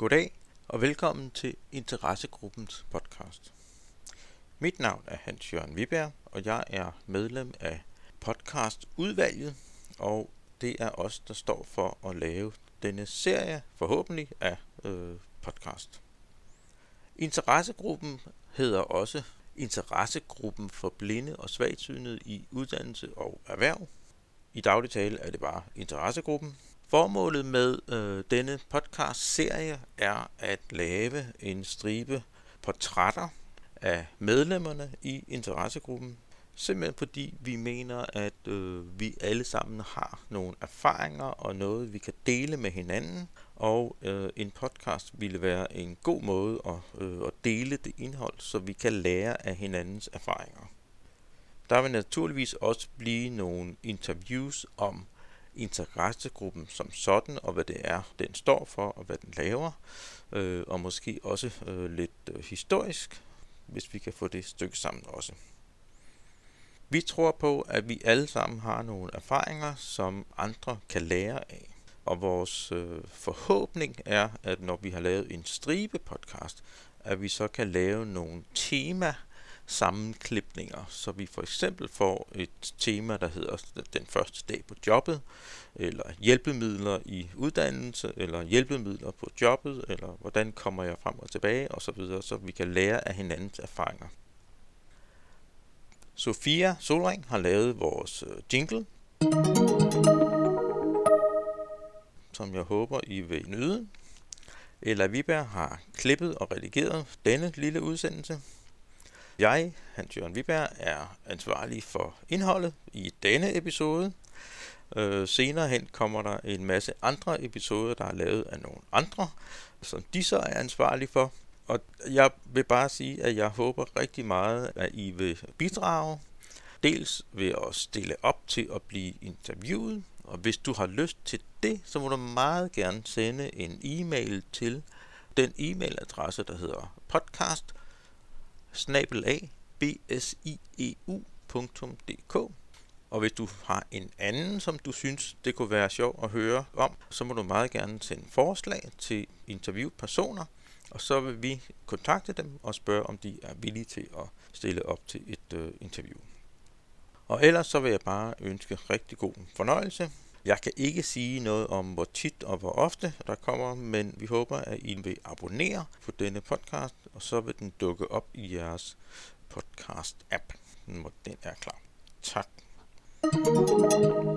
Goddag og velkommen til Interessegruppens podcast. Mit navn er Hans Jørgen Viberg, og jeg er medlem af podcastudvalget, og det er os, der står for at lave denne serie, forhåbentlig, af øh, podcast. Interessegruppen hedder også Interessegruppen for blinde og svagsynede i uddannelse og erhverv. I daglig tale er det bare Interessegruppen, Formålet med øh, denne podcast-serie er at lave en stribe portrætter af medlemmerne i interessegruppen, simpelthen fordi vi mener, at øh, vi alle sammen har nogle erfaringer og noget, vi kan dele med hinanden, og øh, en podcast ville være en god måde at, øh, at dele det indhold, så vi kan lære af hinandens erfaringer. Der vil naturligvis også blive nogle interviews om interessegruppen som sådan, og hvad det er, den står for, og hvad den laver, øh, og måske også øh, lidt øh, historisk, hvis vi kan få det stykke sammen også. Vi tror på, at vi alle sammen har nogle erfaringer, som andre kan lære af. Og vores øh, forhåbning er, at når vi har lavet en stribe podcast, at vi så kan lave nogle tema sammenklipninger, så vi for eksempel får et tema, der hedder den første dag på jobbet, eller hjælpemidler i uddannelse, eller hjælpemidler på jobbet, eller hvordan kommer jeg frem og tilbage, osv., så vi kan lære af hinandens erfaringer. Sofia Solring har lavet vores øh, jingle, som jeg håber, I vil nyde. Ella Viberg har klippet og redigeret denne lille udsendelse. Jeg, Hans Jørgen Viberg, er ansvarlig for indholdet i denne episode. Øh, senere hen kommer der en masse andre episoder, der er lavet af nogle andre, som de så er ansvarlige for. Og jeg vil bare sige, at jeg håber rigtig meget, at I vil bidrage. Dels ved at stille op til at blive interviewet, og hvis du har lyst til det, så må du meget gerne sende en e-mail til den e-mailadresse, der hedder podcast bsieu.dk og hvis du har en anden, som du synes, det kunne være sjovt at høre om, så må du meget gerne sende forslag til interviewpersoner, og så vil vi kontakte dem og spørge, om de er villige til at stille op til et øh, interview. Og ellers så vil jeg bare ønske rigtig god fornøjelse. Jeg kan ikke sige noget om, hvor tit og hvor ofte der kommer, men vi håber, at I vil abonnere på denne podcast, og så vil den dukke op i jeres podcast-app, når den er klar. Tak. thank you